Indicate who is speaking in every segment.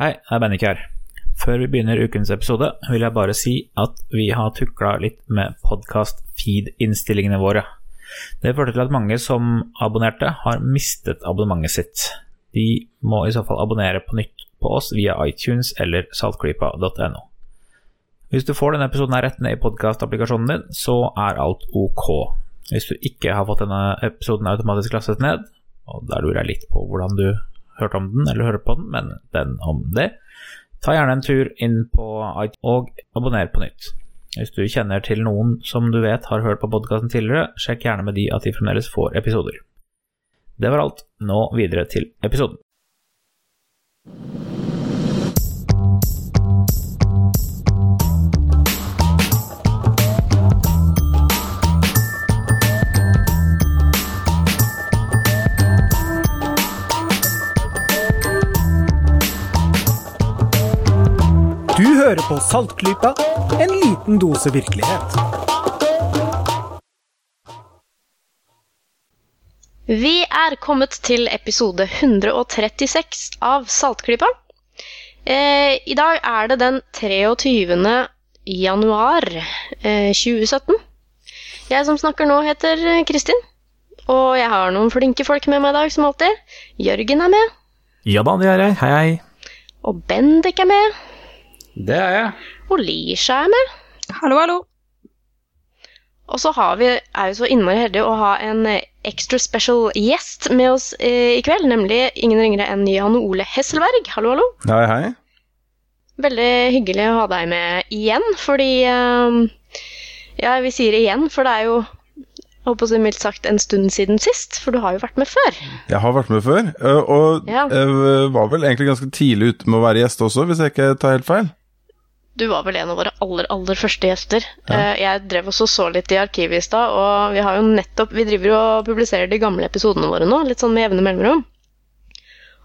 Speaker 1: Hei, det er Bennik her. Før vi begynner ukens episode, vil jeg bare si at vi har tukla litt med podkast-feed-innstillingene våre. Det førte til at mange som abonnerte, har mistet abonnementet sitt. De må i så fall abonnere på nytt på oss via iTunes eller saltklypa.no. Hvis du får denne episoden rett ned i podkastapplikasjonen din, så er alt ok. Hvis du ikke har fått denne episoden automatisk lastet ned, og der lurer jeg litt på hvordan du hørte om den eller hører på den, men den om det, ta gjerne en tur inn på iTunes og abonner på nytt. Hvis du kjenner til noen som du vet har hørt på podkasten tidligere, sjekk gjerne med de at de fremdeles får episoder. Det var alt. Nå videre til episoden.
Speaker 2: Hører på Saltklypa, en liten dose virkelighet.
Speaker 3: Vi er kommet til episode 136 av Saltklypa. Eh, I dag er det den 23. januar eh, 2017. Jeg som snakker nå, heter Kristin. Og jeg har noen flinke folk med meg i dag, som alltid. Jørgen er med.
Speaker 1: Ja da, det er jeg. Hei, hei.
Speaker 3: Og Bendik er med.
Speaker 1: Det er jeg.
Speaker 3: Og Lisha er med.
Speaker 4: Hallo, hallo.
Speaker 3: Og så har vi, er vi så innmari heldige å ha en eh, extra special gjest med oss eh, i kveld, nemlig ingen ringere enn Jan Ole Hesselberg. Hallo, hallo.
Speaker 5: Hei, hei.
Speaker 3: Veldig hyggelig å ha deg med igjen, fordi eh, Ja, vi sier igjen, for det er jo jeg håper så mildt sagt en stund siden sist, for du har jo vært med før.
Speaker 5: Jeg har vært med før, og
Speaker 3: Ja.
Speaker 5: var vel egentlig ganske tidlig ute med å være gjest også, hvis jeg ikke tar helt feil.
Speaker 3: Du var vel en av våre aller, aller første gjester. Ja. Jeg drev også så litt i arkivet i stad, og vi har jo nettopp Vi driver og publiserer de gamle episodene våre nå, litt sånn med jevne mellomrom.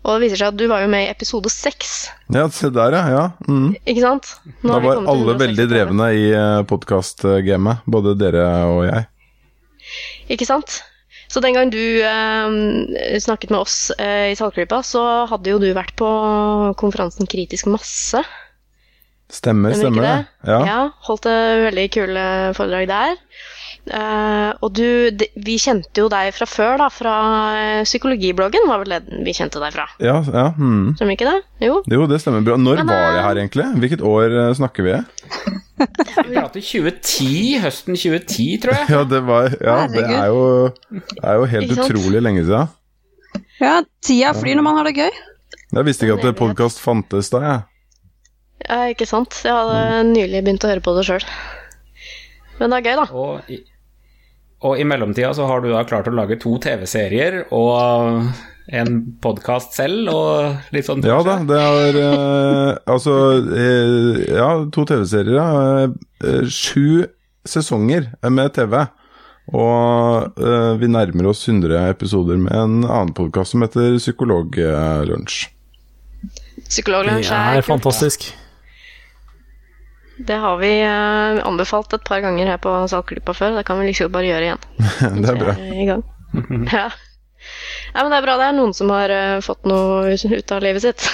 Speaker 3: Og det viser seg at du var jo med i episode seks,
Speaker 5: Ja, se der, ja. ja. Mm.
Speaker 3: ikke sant? Nå
Speaker 5: Da var alle veldig drevne i podkastgamet, både dere og jeg.
Speaker 3: Ikke sant? Så den gang du eh, snakket med oss eh, i Saltklypa, så hadde jo du vært på konferansen Kritisk masse.
Speaker 5: Stemmer,
Speaker 3: Stemmer
Speaker 5: det. Ja.
Speaker 3: Ja, holdt et veldig kule foredrag der. Uh, og du, de, vi kjente jo deg fra før, da, fra eh, psykologibloggen, var vel det vi kjente deg fra.
Speaker 5: Ja, ja. Hmm.
Speaker 3: Stemmer ikke det? Jo.
Speaker 5: Jo, det stemmer bra. Når
Speaker 3: Men,
Speaker 5: var det
Speaker 3: eh,
Speaker 5: her egentlig? Hvilket år snakker vi?
Speaker 1: Vi prater 2010, høsten 2010, tror jeg.
Speaker 5: Ja, det var Ja, det er jo, er jo helt utrolig lenge siden.
Speaker 4: Ja, tida flyr når man har det gøy.
Speaker 5: Jeg visste ikke at podkast fantes da, jeg.
Speaker 3: Ja, ikke sant? Jeg hadde nylig begynt å høre på det sjøl. Men det er gøy, da.
Speaker 1: Og i, og i mellomtida så har du da klart å lage to TV-serier og en podkast selv og litt sånn
Speaker 5: Ja da, det er eh, Altså, eh, ja, to TV-serier. ja. Eh, sju sesonger med TV. Og eh, vi nærmer oss 100 episoder med en annen podkast som heter Psykologlunsj.
Speaker 3: Psykologlunsj
Speaker 6: Det
Speaker 3: er
Speaker 6: er
Speaker 3: kult.
Speaker 6: fantastisk.
Speaker 3: Det har vi eh, anbefalt et par ganger her på Saltklypa før. Det kan vi liksom bare gjøre igjen.
Speaker 5: det er bra.
Speaker 3: I gang. Ja. ja, men det er bra. Det er noen som har uh, fått noe ut av livet sitt.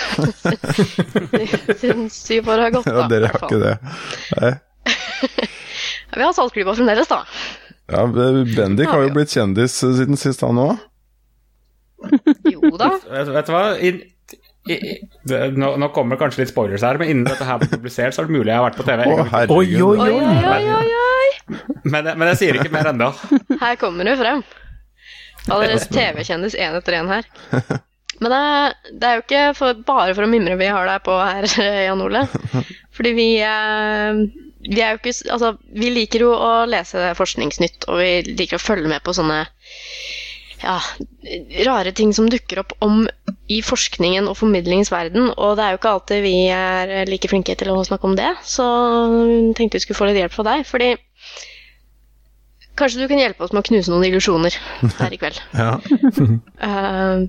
Speaker 3: Siden syv år har gått, da.
Speaker 5: Ja, dere har ikke det. Nei.
Speaker 3: Ja, vi har Saltklypa fremdeles, da.
Speaker 5: Ja, Bendik har jo blitt kjendis siden sist, han òg.
Speaker 3: Jo da.
Speaker 1: Vet, vet du hva? I, det, nå, nå kommer det kanskje litt spoilers her, men innen dette her blir publisert, så er det mulig jeg har vært på TV.
Speaker 6: Oi, oi,
Speaker 3: Oi,
Speaker 6: oi.
Speaker 3: oi, oi, oi, oi.
Speaker 1: Men, men jeg sier ikke mer ennå.
Speaker 3: Her kommer du frem. Allerede TV-kjendis én etter én her. Men det, er- det er jo ikke for, bare for å mimre vi har deg på her, Jan Ole. Fordi vi, eh, vi er jo ikke Altså, vi liker jo å lese forskningsnytt, og vi liker å følge med på sånne ja, rare ting som dukker opp om i forskningen og formidlingens verden. Og det er jo ikke alltid vi er like flinke til å snakke om det, så tenkte vi skulle få litt hjelp fra deg. Fordi kanskje du kan hjelpe oss med å knuse noen illusjoner her i kveld.
Speaker 5: Ja.
Speaker 3: Eh,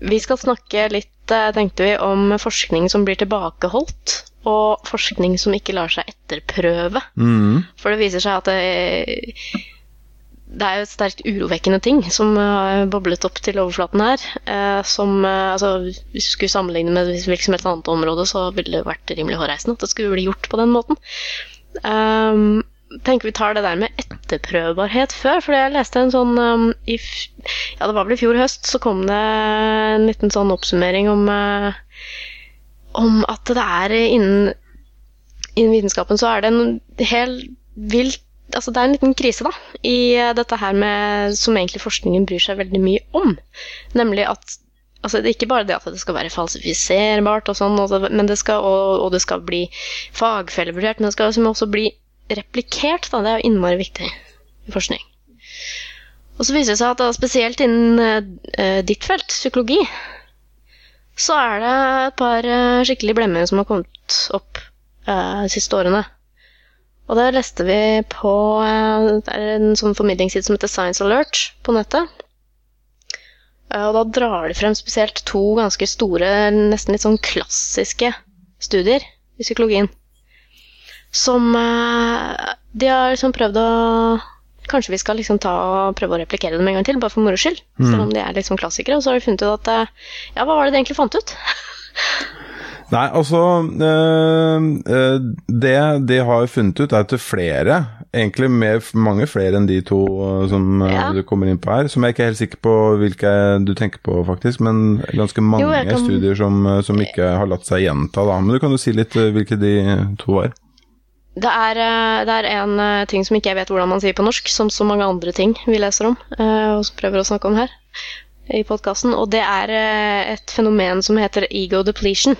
Speaker 3: vi skal snakke litt, eh, tenkte vi, om forskning som blir tilbakeholdt, og forskning som ikke lar seg etterprøve.
Speaker 5: Mm.
Speaker 3: For det viser seg at det, det er jo et sterkt urovekkende ting som har boblet opp til overflaten her. Eh, som eh, altså, Hvis vi skulle sammenligne med hvilket som helst annet område, så ville det vært rimelig hårreisende at det skulle bli gjort på den måten. Um, tenker vi tar det der med etterprøvbarhet før, for jeg leste en sånn um, i, Ja, det var vel i fjor høst, så kom det en liten sånn oppsummering om uh, om at det er innen, innen vitenskapen så er det en hel vilt altså det er en liten krise da, i eh, dette her med, som egentlig forskningen bryr seg veldig mye om. Nemlig at altså det er ikke bare det at det skal være falsifiserbart, og sånn, skal, og, og det skal bli fagfellevurdert, men det skal også bli replikert. Da. Det er jo innmari viktig i forskning. Og så viser det seg at da, spesielt innen uh, ditt felt, psykologi, så er det et par uh, skikkelig blemmer som har kommet opp uh, de siste årene. Og det leste vi på eh, Det er en sånn formidlingsside som heter Science Alert på nettet. Eh, og da drar de frem spesielt to ganske store, nesten litt sånn klassiske studier i psykologien. Som eh, de har liksom prøvd å Kanskje vi skal liksom ta og prøve å replikere dem en gang til, bare for moro skyld. Mm. Selv om de er liksom klassikere. Og så har vi funnet ut at Ja, hva var det de egentlig fant ut?
Speaker 5: Nei, altså øh, Det de har funnet ut, er at er flere, egentlig mer, mange flere enn de to som ja. du kommer inn på her, som jeg ikke er helt sikker på hvilke du tenker på, faktisk, men ganske mange jo, kan... studier som, som, ikke har latt seg gjenta, da. Men du kan jo si litt hvilke de to var.
Speaker 3: Det er, det er, en ting som ikke jeg vet hvordan man sier på norsk, som så mange andre ting vi leser om og prøver å snakke om her i podkasten, og det er et fenomen som heter ego depletion.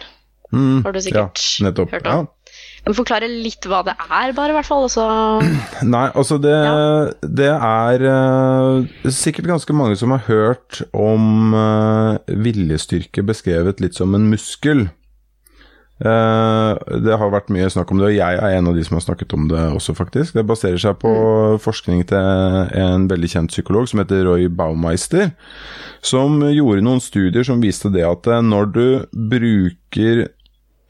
Speaker 3: Mm, har du sikkert ja, nettopp, hørt om. Ja. Men forklare litt hva det er, bare, i hvert fall. Også.
Speaker 5: Nei, altså det, ja. det er uh, sikkert ganske mange som har hørt om uh, viljestyrke beskrevet litt som en muskel. Uh, det har vært mye snakk om det, og jeg er en av de som har snakket om det også, faktisk. Det baserer seg på mm. forskning til en veldig kjent psykolog som heter Roy Baumeister, som gjorde noen studier som viste det at når du bruker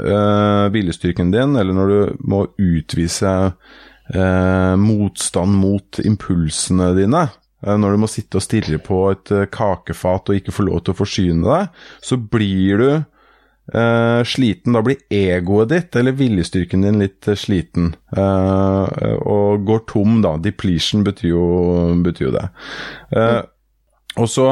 Speaker 5: uh, viljestyrken din, eller når du må utvise uh, motstand mot impulsene dine, uh, når du må sitte og stirre på et kakefat og ikke få lov til å forsyne deg, så blir du Uh, sliten, da blir egoet ditt, eller viljestyrken din, litt uh, sliten. Uh, og går tom, da. Depletion betyr jo, betyr jo det. Og så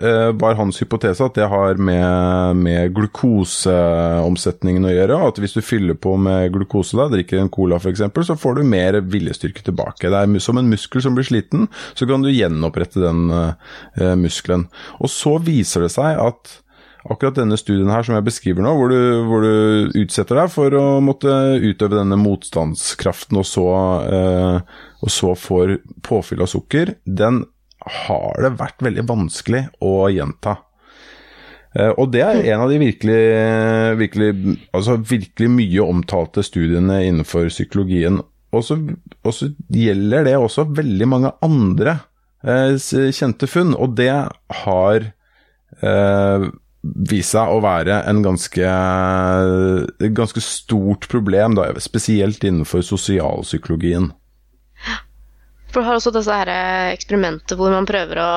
Speaker 5: eh, var hans hypotese at det har med, med glukoseomsetningen å gjøre. At hvis du fyller på med glukose, da, drikker en cola f.eks., så får du mer viljestyrke tilbake. Det er som en muskel som blir sliten, så kan du gjenopprette den eh, muskelen. Og så viser det seg at akkurat denne studien her som jeg beskriver nå, hvor du, hvor du utsetter deg for å måtte utøve denne motstandskraften, og så, eh, og så får påfyll av sukker, den har det vært veldig vanskelig å gjenta. Eh, og det er en av de virkelig, virkelig, altså virkelig mye omtalte studiene innenfor psykologien. Og så, gjelder det også veldig mange andre eh, kjente funn, og det har eh, vist seg å være en ganske, ganske stort problem, da, spesielt innenfor sosialpsykologien.
Speaker 3: For du har også disse her eh, eksperimenter hvor man prøver å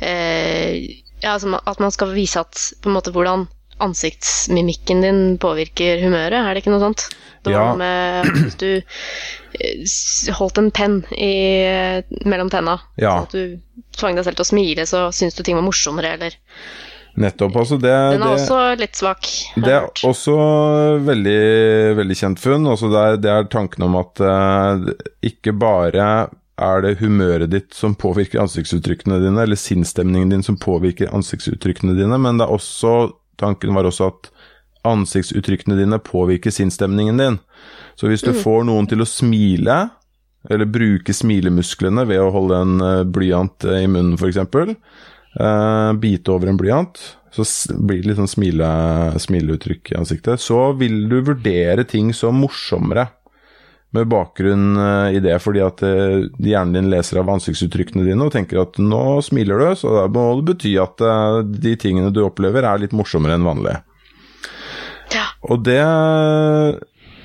Speaker 3: eh, ja, At man skal vise at måte hvordan ansiktsmimikken din påvirker humøret, er det ikke noe sånt? Det var ja. med Hvis du eh, holdt en penn i, mellom tenna, ja. sånn at du tvang deg selv til å smile, så syns du ting var morsommere, eller
Speaker 5: Nettopp. Altså det,
Speaker 3: Den er det, også litt svak.
Speaker 5: Det er også veldig, veldig kjent funn. Altså det, er, det er tanken om at uh, ikke bare er det humøret ditt som påvirker ansiktsuttrykkene dine, eller sinnsstemningen din som påvirker ansiktsuttrykkene dine, men det er også, tanken var også at ansiktsuttrykkene dine påvirker sinnsstemningen din. Så hvis du mm. får noen til å smile, eller bruke smilemusklene ved å holde en eh, blyant i munnen f.eks., uh, bite over en blyant, så blir det litt sånn smile, smileuttrykk i ansiktet. Så vil du vurdere ting som morsommere med bakgrunn uh, i det, fordi at uh, hjernen din leser av ansiktsuttrykkene dine og tenker at nå smiler du, så da må det bety at de tingene du opplever er litt morsommere enn vanlig. Ja. Og det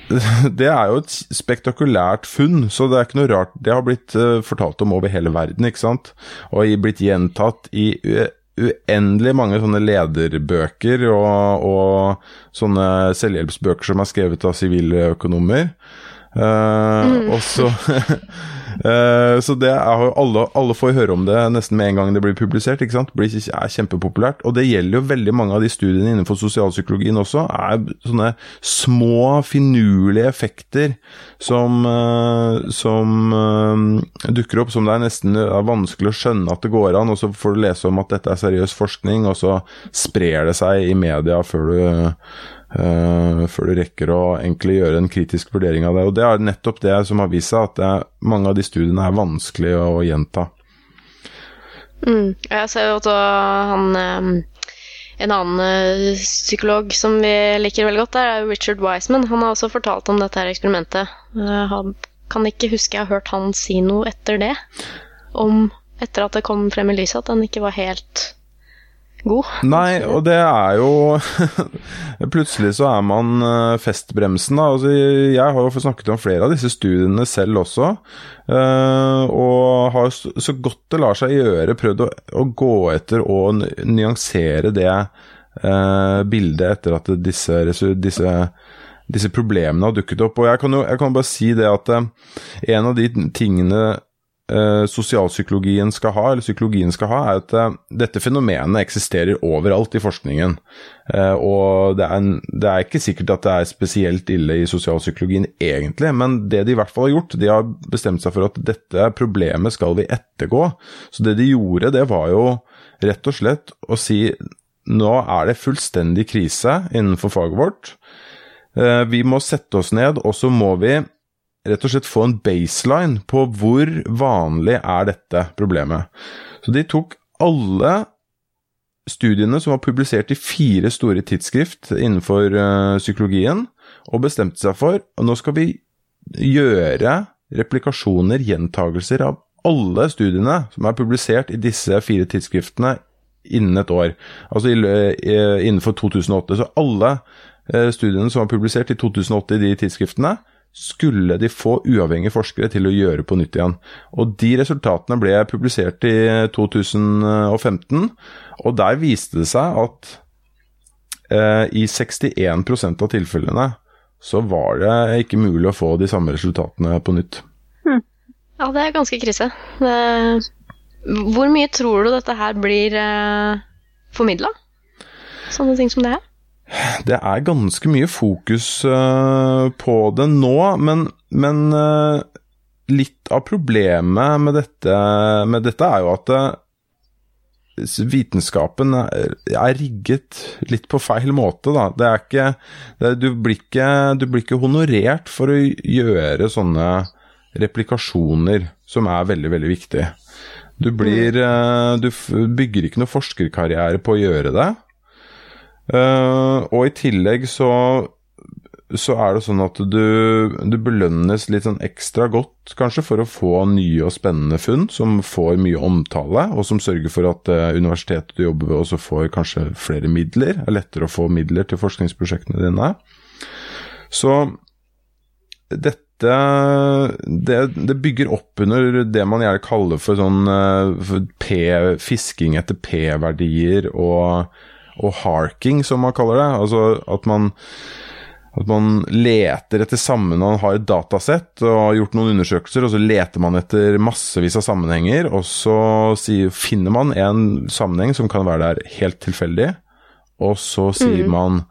Speaker 5: det er jo et spektakulært funn, så det er ikke noe rart. Det har blitt uh, fortalt om over hele verden, ikke sant. Og blitt gjentatt i uendelig mange sånne lederbøker og, og sånne selvhjelpsbøker som er skrevet av sivile økonomer. Uh, mm. Og så Uh, så det er alle, alle, får høre om det nesten med en gang det blir publisert. ikke sant? Det er kjempepopulært. Og det gjelder jo veldig mange av de studiene innenfor sosialpsykologien også. er sånne små, finurlige effekter som, uh, som uh, dukker opp, som det er nesten er vanskelig å skjønne at det går an. Og så får du lese om at dette er seriøs forskning, og så sprer det seg i media før du Uh, før du rekker å egentlig gjøre en kritisk vurdering av det. Og Det er nettopp det som har vist seg, at er, mange av de studiene er vanskelig å, å gjenta.
Speaker 3: Mm. Jeg ser jo at han um, En annen uh, psykolog som vi liker veldig godt, er Richard Wiseman. Han har også fortalt om dette her eksperimentet. Jeg kan ikke huske jeg har hørt han si noe etter det. Om etter at det kom frem i lyset at han ikke var helt god.
Speaker 5: Nei, og det er jo Plutselig så er man eh, festbremsen, da. Altså, jeg har jo snakket om flere av disse studiene selv også. Uh, og har så godt det lar seg gjøre prøvd å, å gå etter og nyansere det uh, bildet etter at disse, disse disse problemene har dukket opp. Og jeg kan jo jeg kan bare si det at en av de tingene uh, sosialpsykologien skal ha, eller psykologien skal ha, er at uh, dette fenomenet eksisterer overalt i forskningen. Uh, og det er, det er, ikke sikkert at det er spesielt ille i sosialpsykologien egentlig, men det de i hvert fall har gjort, de har bestemt seg for at dette problemet skal vi ettergå. Så det de gjorde, det var jo rett og slett å si nå er det fullstendig krise innenfor faget vårt. Vi må sette oss ned, og så må vi rett og slett få en baseline på hvor vanlig er dette problemet. Så de tok alle studiene som var publisert i fire store tidsskrift innenfor uh, psykologien, og bestemte seg for at nå skal vi gjøre replikasjoner, gjentagelser, av alle studiene som er publisert i disse fire tidsskriftene innen et år. Altså innenfor 2008. Så alle uh, studiene som var publisert i 2008 i de tidsskriftene, skulle de få uavhengige forskere til å gjøre på nytt igjen. Og De resultatene ble publisert i 2015, og der viste det seg at eh, i 61% av tilfellene så var det ikke mulig å få de samme resultatene på nytt.
Speaker 3: Hmm. Ja, det er ganske krise. Det... Hvor mye tror du dette her blir eh, formidla? Sånne ting som det her?
Speaker 5: Det er ganske mye fokus uh, på det nå, men, men uh, litt av problemet med dette, med dette er jo at uh, vitenskapen er, er, rigget litt på feil måte, da. Det er ikke, det, du, blir ikke du blir ikke honorert for å gjøre sånne replikasjoner, som er veldig, veldig viktig. Du blir Du bygger ikke noe forskerkarriere på å gjøre det. Uh, og i tillegg så, så er det sånn at du, du, belønnes litt sånn ekstra godt, kanskje, for å få nye og spennende funn som får mye omtale, og som sørger for at uh, universitetet du jobber ved også får kanskje flere midler. Det er lettere å få midler til forskningsprosjektene dine. Så dette det, det, bygger opp under det man gjerne kaller for sånn for P, fisking etter P-verdier og og harking, som man kaller det. Altså at man, at man leter etter sammen man har et datasett og har gjort noen undersøkelser, og så leter man etter massevis av sammenhenger, og så finner man en sammenheng som kan være der helt tilfeldig, og så sier mm. man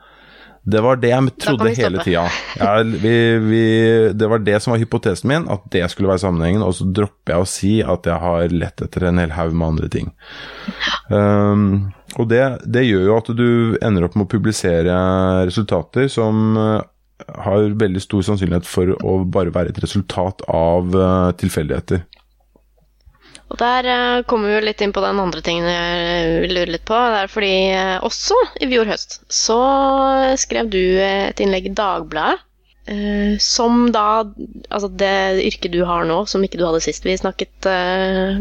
Speaker 5: det var det jeg trodde hele tida. Ja, det var det som var hypotesen min, at det skulle være sammenhengen. Og så dropper jeg å si at jeg har lett etter en hel haug med andre ting. Um, og det, det, gjør jo at du ender opp med å publisere resultater som uh, har veldig stor sannsynlighet for å bare være et resultat av uh, tilfeldigheter.
Speaker 3: Og der uh, kommer vi jo litt inn på den andre tingen jeg vil lure litt på. Det er fordi også i fjor høst så skrev du et innlegg i Dagbladet. Uh, som da Altså det yrket du har nå, som ikke du hadde sist vi snakket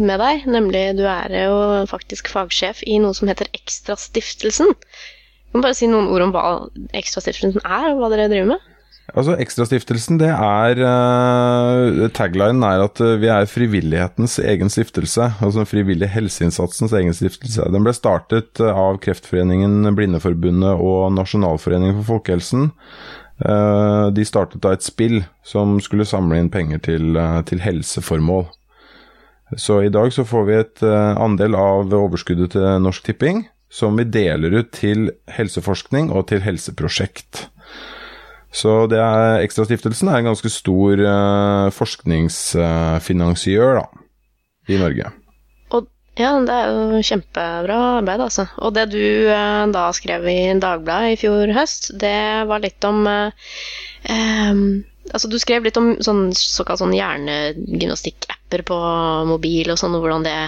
Speaker 3: med deg. Nemlig du er jo faktisk fagsjef i noe som heter Ekstrastiftelsen. Kan du bare si noen ord om hva Ekstrastiftelsen er, og hva dere driver med?
Speaker 5: Altså, Ekstrastiftelsen, det er uh, Taglinen er at uh, vi er frivillighetens egen stiftelse. Altså frivillig helseinnsatsens egen stiftelse. Den ble startet uh, av Kreftforeningen, Blindeforbundet og Nasjonalforeningen for folkehelsen. De startet da et spill som skulle samle inn penger til, til helseformål. Så i dag så får vi et andel av overskuddet til Norsk Tipping, som vi deler ut til helseforskning og til helseprosjekt. Så det er, Ekstrastiftelsen er en ganske stor forskningsfinansiør da, i Norge.
Speaker 3: Ja, det er jo kjempebra arbeid, altså. Og det du eh, da skrev i Dagbladet i fjor høst, det var litt om eh, eh, Altså, du skrev litt om sånn, såkalt sånn hjernegymnastikk-apper på mobil og sånn, og hvordan det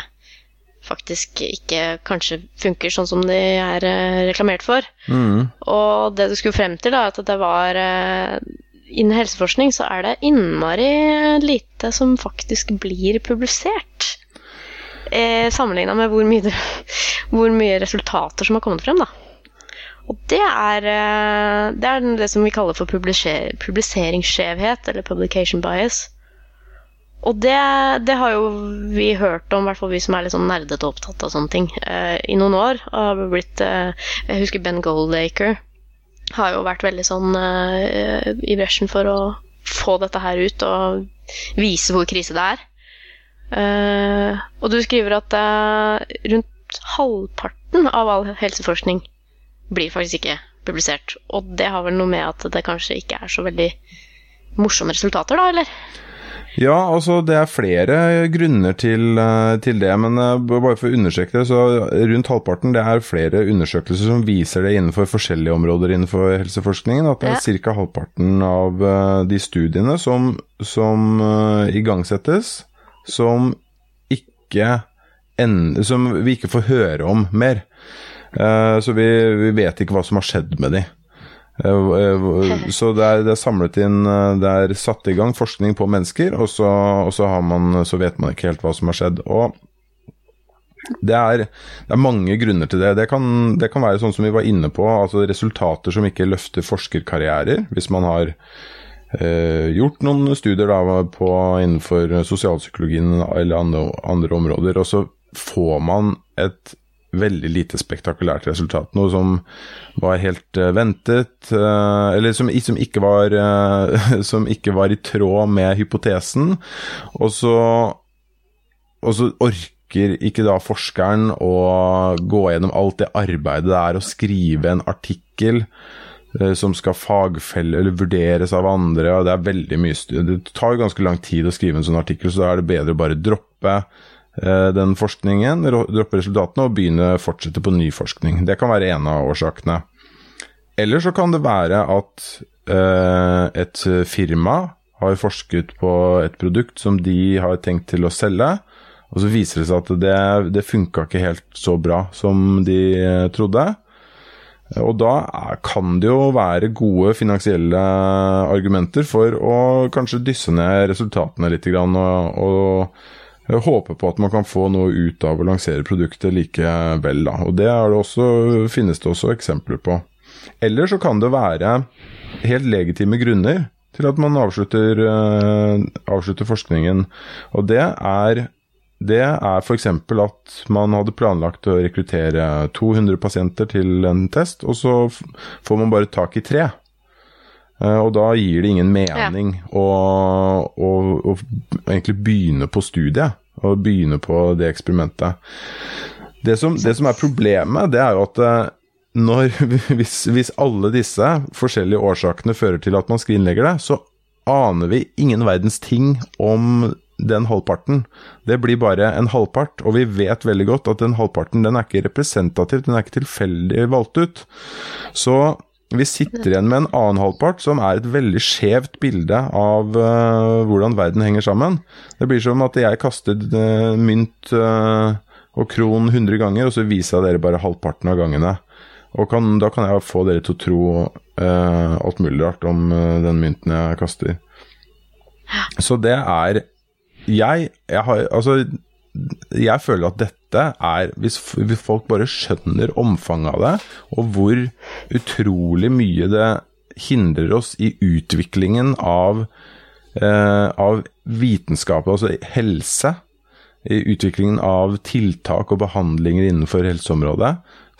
Speaker 3: faktisk ikke kanskje funker sånn som de er eh, reklamert for. Mm. Og det du skulle frem til, da, at det var eh, Innen helseforskning så er det innmari lite som faktisk blir publisert. Eh, Sammenligna med hvor mye, hvor mye, resultater som har kommet frem, da. Og det er, eh, det er det som vi kaller for publiseringsskjevhet, eller publication bias. Og det, det, har jo vi hørt om, i hvert fall vi som er litt sånn nerdete opptatt av sånne ting, uh, i noen år. Blitt, uh, jeg husker Ben Goldacre har jo vært veldig sånn i bresjen for å få dette her ut og vise hvor krise det er. Og du skriver at rundt halvparten av all helseforskning blir faktisk ikke publisert. Og det har vel noe med at det kanskje ikke er så veldig morsomme resultater, da, eller?
Speaker 5: Ja, altså det er flere grunner til, eh, til, det, men eh, bare for å understreke det, så rundt halvparten det er flere undersøkelser som viser det innenfor forskjellige områder innenfor helseforskningen. At det er ca. halvparten av eh, de studiene som, som igangsettes, som ikke en, Som vi ikke får høre om mer. Så vi, vi vet ikke hva som har skjedd med de. Uh, uh, så det er, det er, samlet inn Det er satt i gang forskning på mennesker, og så, og så, man, så vet man ikke helt hva som har skjedd. Og det er, det er, mange grunner til det. Det kan, det kan, være sånn som vi var inne på, altså resultater som ikke løfter forskerkarrierer. Hvis man har eh, gjort noen studier da, på, innenfor sosialpsykologien eller andre, andre områder, og så får man et veldig lite spektakulært resultat. Noe som var helt uh, ventet, uh, eller som, som, ikke var, uh, som, ikke var, i tråd med hypotesen. Og så, og så orker ikke da forskeren å gå gjennom alt det arbeidet det er å skrive en artikkel som skal fagfelle eller vurderes av andre. Det er veldig mye Det tar jo ganske lang tid å skrive en sånn artikkel, så da er det bedre å bare droppe Eh, den forskningen, droppe resultatene og begynne å fortsette på ny forskning. Det kan være en av årsakene. Eller så kan det være at eh, et firma har forsket på et produkt som de har tenkt til å selge, og så viser det seg at det, det funka ikke helt så bra som de eh, trodde. Og da kan det jo være gode finansielle argumenter for å kanskje dysse ned resultatene litt og, og jeg håper på at man kan få noe ut av å lansere produktet likevel, da. Og det, det også, finnes det også eksempler på. Eller så kan det være helt legitime grunner til at man avslutter, uh, avslutter forskningen. Og det er, det er f.eks. at man hadde planlagt å rekruttere 200 pasienter til en test, og så får man bare tak i tre. Uh, og da gir det ingen mening ja. å, å, å, egentlig begynne på studiet. Og begynne på det eksperimentet. Det som, det som er problemet, det er jo at uh, når, hvis, hvis, alle disse forskjellige årsakene fører til at man skrinlegger det, så aner vi ingen verdens ting om den halvparten. Det blir bare en halvpart, og vi vet veldig godt at den halvparten den er ikke representativ, den er ikke tilfeldig valgt ut. Så vi sitter igjen med en annen halvpart som er et veldig skjevt bilde av uh, hvordan verden henger sammen. Det blir som at jeg kastet uh, mynt uh, og kron 100 ganger, og så viser jeg dere bare halvparten av gangene. Og kan, da kan jeg få dere til å tro alt mulig rart om den mynten jeg kaster. Så det er Jeg, jeg har Altså jeg føler at dette er hvis, folk bare skjønner omfanget av det, og hvor utrolig mye det hindrer oss i utviklingen av, eh, av vitenskap, altså helse, i utviklingen av tiltak og behandlinger innenfor helseområdet,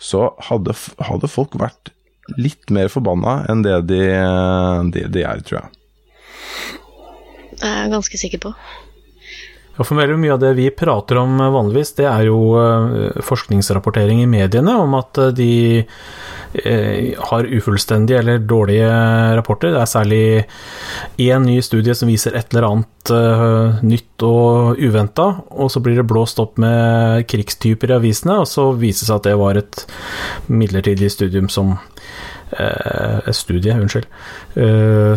Speaker 5: så hadde, hadde folk vært litt mer forbanna enn det de, de, de er, tror jeg.
Speaker 3: Det er jeg ganske sikker på.
Speaker 6: Ja, for veldig mye av det vi prater om eh, vanligvis, det er jo eh, forskningsrapportering i mediene om at eh, de har ufullstendige eller dårlige rapporter. Det er særlig én ny studie som viser et eller annet nytt og uventa, og så blir det blåst opp med krigstyper i avisene, og så viser det seg at det var et midlertidig studium som et studie, unnskyld,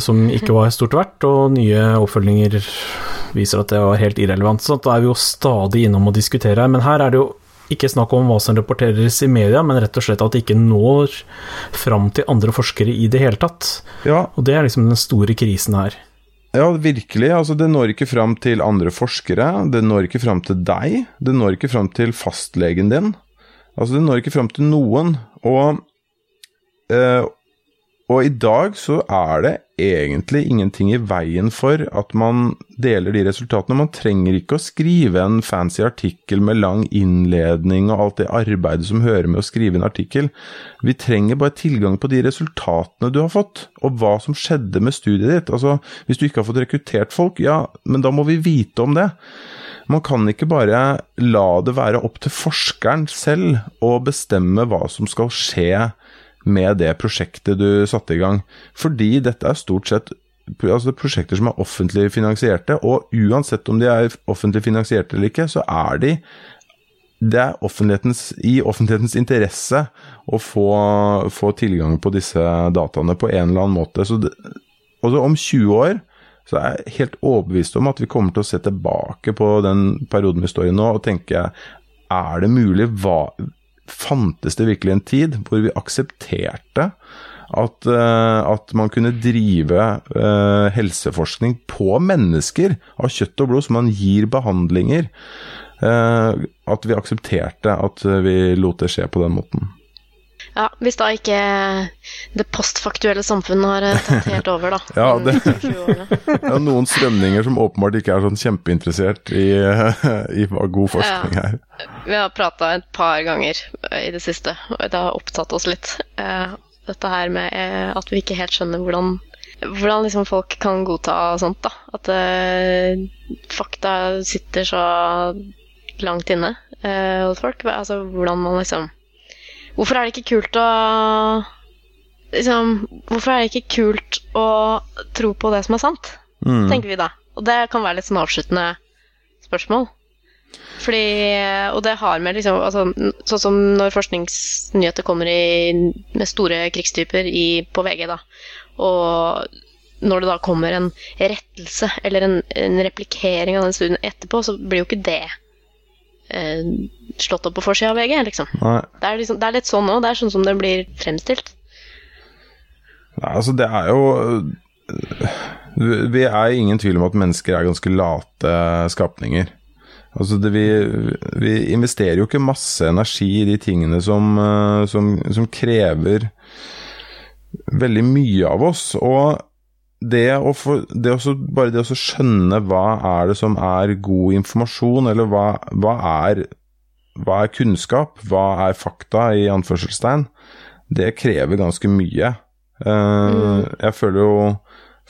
Speaker 6: som ikke var stort verdt, og nye oppfølginger viser at det var helt irrelevant. Så da er vi jo stadig innom å diskutere her. Men her er det jo ikke snakk om hva som rapporteres i media, men rett og slett at det ikke når fram til andre forskere i det hele tatt.
Speaker 5: Ja.
Speaker 6: Og det er liksom den store krisen her.
Speaker 5: Ja, virkelig. Altså, det når ikke fram til andre forskere. Det når ikke fram til deg. Det når ikke fram til fastlegen din. Altså, det når ikke fram til noen. Og, eh, og i dag så er det egentlig ingenting i veien for at man deler de resultatene. Man trenger ikke å skrive en fancy artikkel med lang innledning og alt det arbeidet som hører med å skrive en artikkel. Vi trenger bare tilgang på de resultatene du har fått, og hva som skjedde med studiet ditt. Altså, hvis du ikke har fått rekruttert folk, ja, men da må vi vite om det. Man kan ikke bare la det være opp til forskeren selv å bestemme hva som skal skje med det prosjektet du satte i gang. Fordi dette er stort sett altså prosjekter som er offentlig finansierte, og uansett om de er offentlig finansierte eller ikke, så er de det er offentlighetens, i offentlighetens interesse å få, få, tilgang på disse dataene på en eller annen måte. Så det, altså om 20 år så er jeg helt overbevist om at vi kommer til å se tilbake på den perioden vi står i nå, og tenke er det mulig? Hva, fantes det virkelig en tid hvor vi aksepterte at, uh, at man kunne drive uh, helseforskning på mennesker av kjøtt og blod, som man gir behandlinger. Uh, at vi aksepterte at vi lot det skje på den måten.
Speaker 3: Ja, Hvis da ikke det postfaktuelle samfunnet har tatt helt over, da.
Speaker 5: ja, det, det er noen strømninger som åpenbart ikke er sånn kjempeinteressert i, i god forskning er. Ja,
Speaker 3: vi har prata et par ganger i det siste, og det har opptatt oss litt. Dette her med eh, at vi ikke helt skjønner hvordan, hvordan liksom folk kan godta sånt. da. At fakta sitter så langt inne hos folk. Altså hvordan man liksom Hvorfor er det ikke kult å liksom, Hvorfor er det ikke kult å tro på det som er sant, mm. tenker vi da. Og det kan være litt sånn avsluttende spørsmål. Fordi, og det har med liksom altså, Sånn som når forskningsnyheter kommer i, med store krigstyper i, på VG, da. Og når det da kommer en rettelse eller en, en replikering av den studien etterpå, så blir jo ikke det eh, slått opp på forsida av VG, liksom. Det er, liksom. det, er litt sånn òg. Det er sånn som det blir fremstilt.
Speaker 5: Nei, altså, det er jo Vi er ingen tvil om at mennesker er ganske late skapninger. Altså det, vi, vi, investerer jo ikke masse energi i de tingene som, som, som krever veldig mye av oss. Og det å få, det også, bare det å skjønne hva er det som er god informasjon, eller hva, hva, er, hva er kunnskap, hva er fakta, i anførselstegn, det krever ganske mye. Uh, jeg føler jo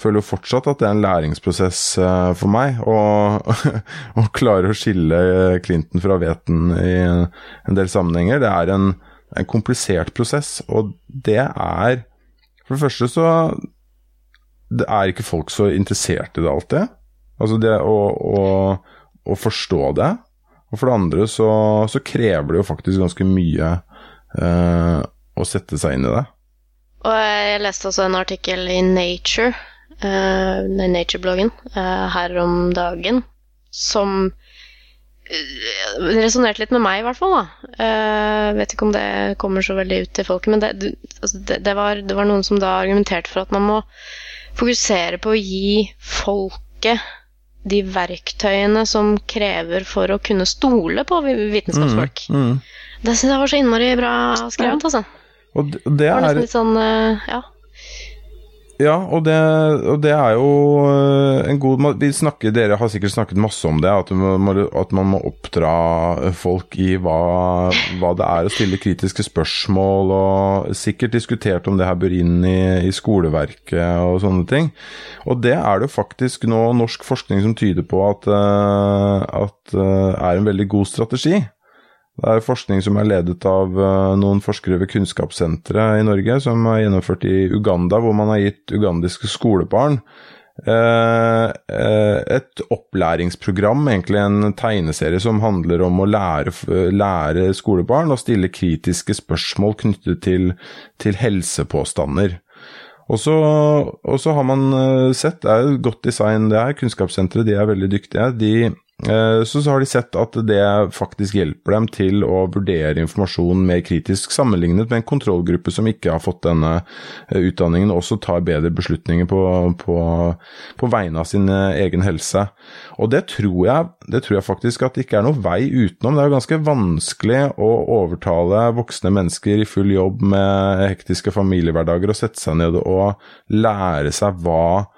Speaker 5: føler jo fortsatt at det er en læringsprosess uh, for meg å klare å skille Clinton fra Veten i en del sammenhenger. Det er en, en komplisert prosess, og det er For det første så det er ikke folk så interessert i det alltid. Altså det å, å, å forstå det. Og for det andre så, så, krever det jo faktisk ganske mye eh, å sette seg inn i det.
Speaker 3: Og jeg leste også en artikkel i Nature, eh, Nature-bloggen, eh, her om dagen, som uh, resonnerte litt med meg, i hvert fall. da. Uh, vet ikke om det kommer så veldig ut til folket, men det, altså det, det, var, det, var, noen som da argumenterte for at man må fokusere på å gi folket de verktøyene som krever for å kunne stole på vitenskapsfolk. Mm, mm. Det syns jeg var så innmari bra skrevet, altså.
Speaker 5: Og det, det
Speaker 3: er
Speaker 5: liksom
Speaker 3: litt sånn, ja.
Speaker 5: Ja, og det, og det er jo eh, en god Vi snakker, Dere har sikkert snakket masse om det, at, man må, at man må oppdra folk i hva, hva det er å stille kritiske spørsmål, og sikkert diskutert om det her bør inn i, i skoleverket og sånne ting. Og det er det faktisk nå norsk forskning som tyder på at, eh, at eh, er en veldig god strategi. Det er forskning som er ledet av eh, noen forskere ved Kunnskapssenteret i Norge, som er gjennomført i Uganda, hvor man har gitt ugandiske skolebarn eh, eh, et opplæringsprogram, egentlig en tegneserie som handler om å lære, lære skolebarn å stille kritiske spørsmål knyttet til, til helsepåstander. Og så, har man sett, det er jo godt design det her, Kunnskapssenteret de er veldig dyktige. De, så, så har de sett at det faktisk hjelper dem til å vurdere informasjon mer kritisk, sammenlignet med en kontrollgruppe som ikke har fått denne eh, utdanningen, og også tar bedre beslutninger på, på, på vegne av sin eh, egen helse. Og det tror, jeg, det tror jeg faktisk at det ikke er noe vei utenom. Det er jo ganske vanskelig å overtale voksne mennesker i full jobb med hektiske familiehverdager og sette seg ned og lære seg hva,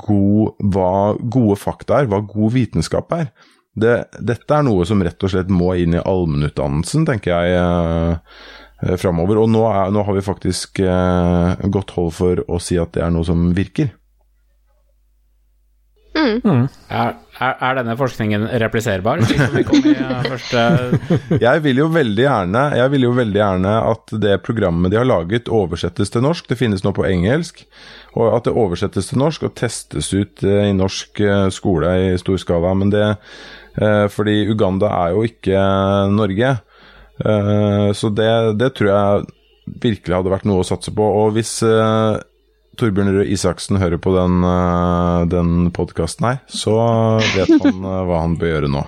Speaker 5: god, hva gode fakta er, hva god vitenskap er. Det, dette er noe som rett og slett må inn i allmennutdannelsen, tenker jeg. Eh, framover. Og nå, er, nå har vi faktisk eh, godt hold for å si at det er noe som virker.
Speaker 3: Mm.
Speaker 1: Er, er, er denne forskningen repliserbar? I eh,
Speaker 5: Jeg vil jo veldig gjerne Jeg vil jo veldig gjerne at det programmet de har laget, oversettes til norsk. Det finnes nå på engelsk. Og at det oversettes til norsk og testes ut eh, i norsk eh, skole i stor skala. Men det Fordi Uganda er jo ikke Norge. Så det, det tror jeg virkelig hadde vært noe å satse på. Og hvis Torbjørn Røe Isaksen hører på den, eh, den podkasten her, så vet han eh, hva han bør gjøre nå.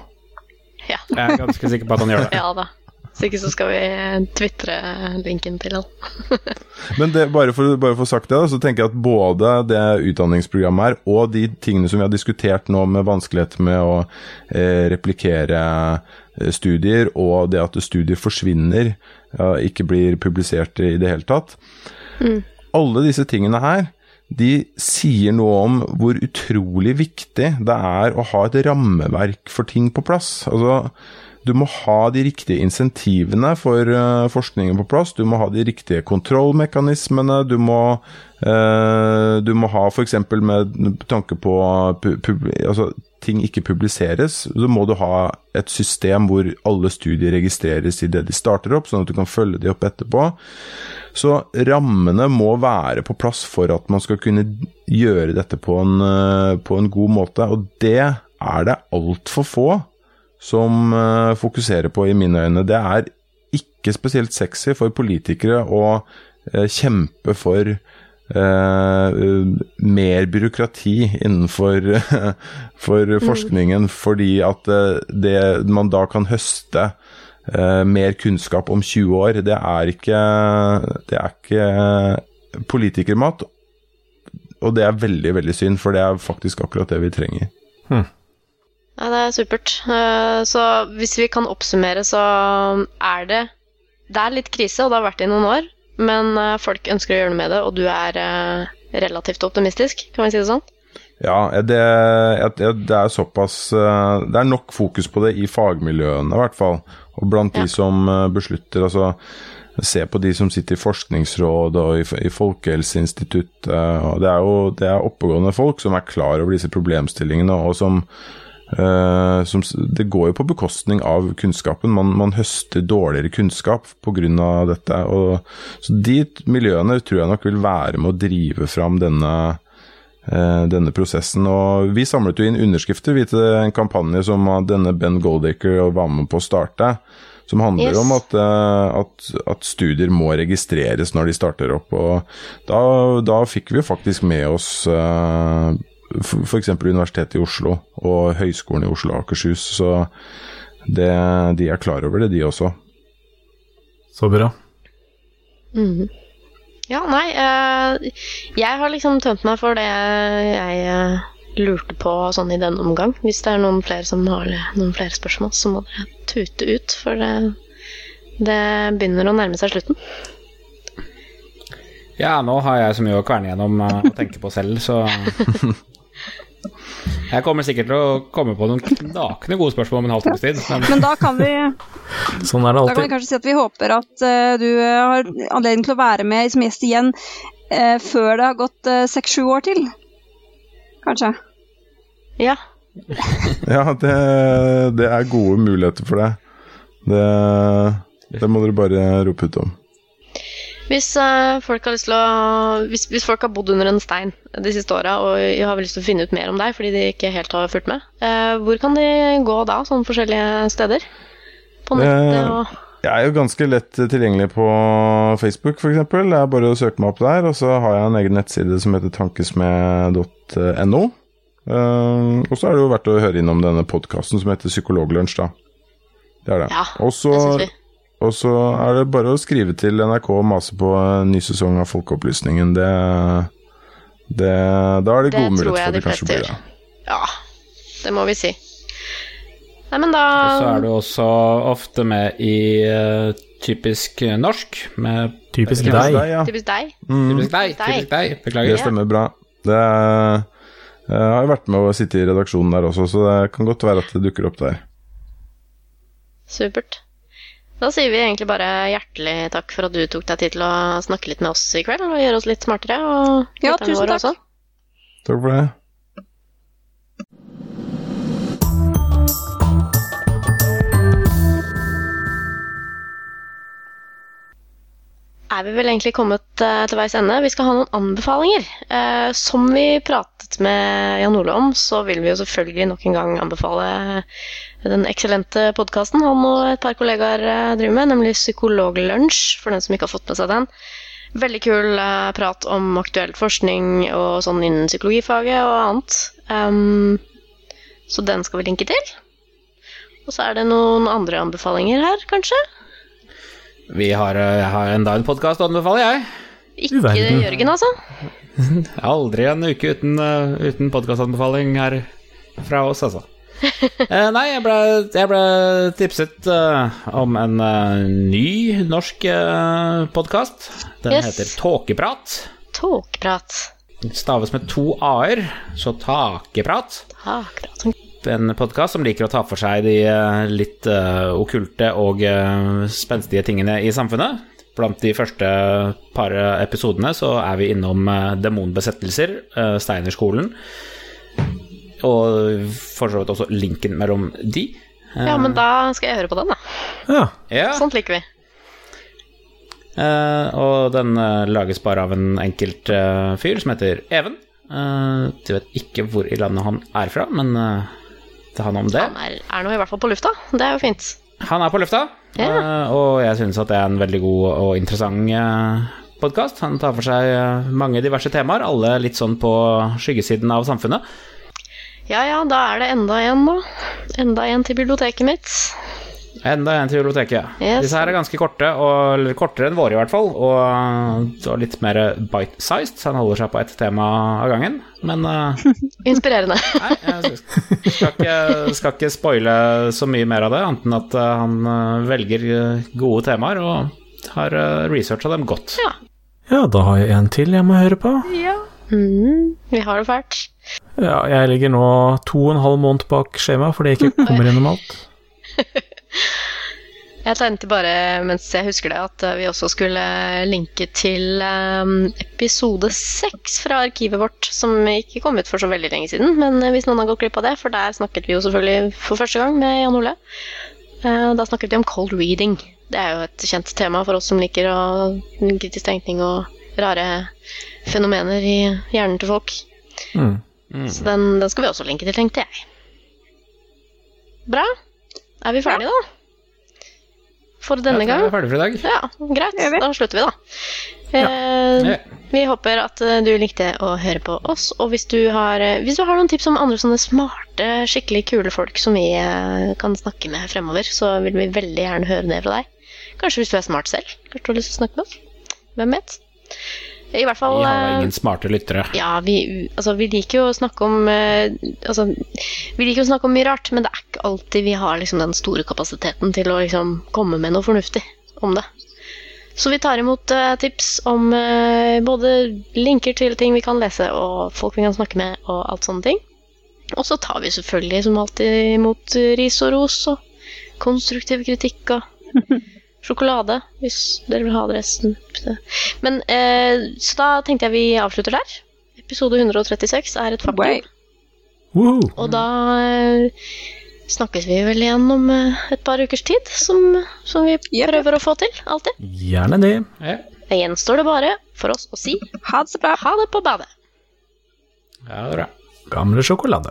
Speaker 3: Ja.
Speaker 1: Jeg er ganske sikker på at han gjør det.
Speaker 3: ja da. Hvis ikke så skal vi tvitre linken til han.
Speaker 5: Men det, bare, for, bare for å sagt det, så tenker jeg at både det utdanningsprogrammet her, og de tingene som vi har diskutert nå med vanskeligheter med å eh, replikere eh, studier, og det at studier forsvinner, ja, ikke blir publisert i det hele tatt Alle disse tingene her, de sier noe om hvor utrolig viktig det er å ha et rammeverk for ting på plass. Altså, du må ha de riktige insentivene for eh, forskningen på plass. Du må ha de riktige kontrollmekanismene. Du må, eh, du må ha f.eks. med tanke på altså, ting ikke publiseres, så må du ha et system hvor alle studier registreres i det de starter opp, sånn at du kan følge de opp etterpå. Så rammene må være på plass for at man skal kunne gjøre dette på en, eh, på en god måte, og det er det altfor få som eh, fokuserer på, i mine øyne. Det er ikke spesielt sexy for politikere å eh, kjempe for eh, mer byråkrati innenfor for forskningen, fordi at uh, det man da kan høste eh, mer kunnskap om 20 år, det er ikke, det er ikke politikermat. Og det er veldig, veldig synd, for det er faktisk akkurat det vi trenger.
Speaker 3: Ja, det er supert. Eh, Så hvis vi kan oppsummere, så er det Det er litt krise, og det har vært det i noen år, men eh, folk ønsker å gjøre noe med det, og du er eh, relativt optimistisk, kan vi si det sånn?
Speaker 5: Ja, det, det er såpass eh, Det er nok fokus på det i fagmiljøene, i hvert fall. Og blant
Speaker 3: Ja.
Speaker 5: de som beslutter, altså Se på de som sitter i Forskningsrådet og i, i Folkehelseinstituttet. og Det er jo det er oppegående folk som er klar over disse problemstillingene, og som, eh, som Det går jo på bekostning av kunnskapen. Man, man høster dårligere kunnskap pga. dette. Og, så de miljøene tror jeg nok vil være med å drive fram denne uh, denne prosessen. Og vi samlet jo inn underskrifter vi til en kampanje som denne Ben Goldaker var med på å starte. Som handler
Speaker 3: Yes.
Speaker 5: om at, eh, at, at studier må registreres når de starter opp. Og da, da fikk vi faktisk med oss uh, f.eks. Universitetet i Oslo og Høgskolen i Oslo og Akershus. Så det, de er klar over det, de også.
Speaker 6: Så bra.
Speaker 3: Mhm. Ja, nei eh, Jeg har liksom tømt meg for det jeg eh, lurte på sånn i denne omgang. Hvis det er noen flere som har noen flere spørsmål, så må dere tute ut, for det, det begynner å nærme seg slutten.
Speaker 1: Ja, nå har jeg så mye å kverne gjennom eh, og tenke på selv, så Jeg kommer sikkert til å komme på noen knakende gode spørsmål om en halvtimes tid. Men
Speaker 4: Men da kan vi,
Speaker 6: Sånn er det
Speaker 4: da kan vi kanskje si at vi håper at uh, du eh, har anledning til å være med som gjest igjen uh, før det har gått seks-sju år til. Kanskje.
Speaker 3: Ja.
Speaker 5: Ja, det, det er gode muligheter for det. Det, det må dere bare rope ut om.
Speaker 3: Hvis, uh, folk å, hvis, hvis folk har bodd under en stein de siste åra og har lyst til å finne ut mer om deg fordi de ikke helt har fulgt med, uh, hvor kan de gå da, sånne forskjellige steder? På nettet
Speaker 5: Eh,
Speaker 3: og
Speaker 5: Jeg er jo ganske lett tilgjengelig på Facebook, f.eks. Det er bare å søke meg opp der. Og så har jeg en egen nettside som heter tankesmed.no. Og så er det jo verdt å høre innom denne podkasten som heter Psykologlunsj, da. Det er det.
Speaker 3: Ja,
Speaker 5: og så. Og så er det bare å skrive til NRK og mase på ny sesong av Folkeopplysningen. Det, det Da er det,
Speaker 3: Det
Speaker 5: gode muligheter for
Speaker 3: at
Speaker 5: det kanskje blir det.
Speaker 3: Ja, det må vi si. Nei, men da
Speaker 1: Og så er du også ofte med i uh, typisk norsk, med
Speaker 6: Typisk
Speaker 5: Typisk
Speaker 6: deg.
Speaker 5: deg, ja.
Speaker 3: Typisk deg.
Speaker 5: Mm,
Speaker 1: Typisk deg, typisk deg.
Speaker 5: det stemmer bra. Det er, jeg har jo vært med å sitte i redaksjonen der også, så det kan godt være at det dukker opp der.
Speaker 3: Supert. Da sier vi egentlig bare hjertelig takk for at du tok deg tid til å snakke litt med oss i kveld og gjøre oss litt smartere. Og
Speaker 4: Ja, tusen takk.
Speaker 3: også.
Speaker 5: Takk for det.
Speaker 3: er vi vel egentlig kommet eh, til veis ende. Vi skal ha noen anbefalinger. Eh, som vi pratet med Jan Ole om, så vil vi jo selvfølgelig nok en gang anbefale den eksellente podkasten han og et par kollegaer eh, driver med, nemlig Psykologlunsj, for den som ikke har fått med seg den. Veldig kul eh, prat om aktuell forskning og sånn innen psykologifaget og annet. Um, så den skal vi linke til. Og så er det noen andre anbefalinger her, kanskje?
Speaker 1: Vi har, eh, har enda en podkast å anbefale, jeg.
Speaker 3: Ikke
Speaker 6: Uverden.
Speaker 3: Jørgen, altså?
Speaker 1: Aldri en uke uten, uten podkastanbefaling her fra oss, altså. Eh, nei, jeg ble, jeg ble tipset uh, om en uh, ny norsk uh, podkast. Den
Speaker 3: Yes.
Speaker 1: heter Tåkeprat.
Speaker 3: Tåkeprat.
Speaker 1: Staves med to a-er, så takeprat.
Speaker 3: Takeprat.
Speaker 1: En podkast som liker å ta for seg de uh, litt eh, okkulte og spenstige tingene i samfunnet. Blant de første par episodene så er vi innom eh, demonbesettelser, Steinerskolen, og for så vidt også linken mellom de.
Speaker 3: Ja, men da skal jeg høre på den, da.
Speaker 6: Ja.
Speaker 1: Ja,
Speaker 3: Sånt liker vi.
Speaker 1: Uh, og den uh, lages bare av en enkelt uh, fyr som heter Even. Uh, jeg vet ikke hvor i landet han er fra, men uh, til han om det.
Speaker 3: Han er, er nå i hvert fall på lufta. Det er jo fint.
Speaker 1: Han er på lufta,
Speaker 3: yeah.
Speaker 1: eh, og jeg synes at det er en veldig god og interessant uh, podkast. Han tar for seg eh, mange diverse temaer, alle litt sånn på skyggesiden av samfunnet.
Speaker 3: Ja ja, da er det enda en, da. Enda en til biblioteket mitt.
Speaker 1: Enda en til biblioteket.
Speaker 3: Yes.
Speaker 1: Disse her er ganske korte, og, eller kortere enn våre i hvert fall, og, og litt mer bite-sized, så han holder seg på ett tema av gangen. Men uh,
Speaker 3: Inspirerende.
Speaker 1: nei, jeg skal ikke, skal ikke spoile så mye mer av det, annet enn at eh, han eh, velger gode temaer og har uh, researcha dem godt.
Speaker 3: Ja.
Speaker 6: ja, da har jeg en til jeg må høre på.
Speaker 3: ja. Mm, vi har det fælt.
Speaker 6: Ja, jeg ligger nå to og en halv måned bak skjema fordi jeg ikke kommer gjennom alt.
Speaker 3: Jeg tenkte bare, mens jeg husker det, at eh, vi også skulle linke til eh, episode seks fra arkivet vårt, som ikke kom ut for så veldig lenge siden. Men eh, hvis noen har gått glipp av det, for der snakket vi jo selvfølgelig for første gang med Jan Ole. Eh, Da snakket vi om cold reading. Det er jo et kjent tema for oss som liker å kritisk tenkning og rare fenomener i hjernen til folk.
Speaker 6: Mm.
Speaker 3: Så den, den skal vi også linke til, tenkte jeg. Bra. Er vi ferdige, da? For denne gang?
Speaker 1: er ferdig for i dag.
Speaker 3: Ja, greit. Da slutter vi, da. Eh,
Speaker 1: Ja.
Speaker 3: Vi håper at eh, du likte å høre på oss. Og hvis du har, eh, hvis du har noen tips om andre sånne smarte, skikkelig kule folk som vi eh, kan snakke med fremover, så vil vi veldig gjerne høre det fra deg. Kanskje hvis du er smart selv. Kanskje du har lyst til å snakke med oss. Hvem vet? I hvert fall
Speaker 1: Vi har
Speaker 3: eh,
Speaker 1: ingen smarte lyttere.
Speaker 3: ja, vi, altså, vi liker jo å snakke om eh, altså, Vi liker å snakke om mye rart, men det er ikke alltid vi har liksom, den store kapasiteten til å liksom, komme med noe fornuftig om det. Så vi tar imot uh, tips om uh, både linker til ting vi kan lese, og folk vi kan snakke med, og alt sånne ting. Og så tar vi selvfølgelig som alltid imot eh, ris og ros og konstruktiv kritikk og sjokolade, hvis dere vil ha adressen. Men eh, Så da tenkte jeg vi avslutter der. Episode 136 er et faktum.
Speaker 4: Wow.
Speaker 6: Woohoo.
Speaker 3: Og da eh, snakkes vi vel igjen om eh, et par ukers tid, som, som vi
Speaker 4: Yep.
Speaker 3: prøver å få til, alltid.
Speaker 6: Gjerne det.
Speaker 1: Ja,
Speaker 3: Da gjenstår det bare for oss å si
Speaker 4: Ha det så bra.
Speaker 3: ha det på badet.
Speaker 1: ja det er bra.
Speaker 6: Gamle sjokolade.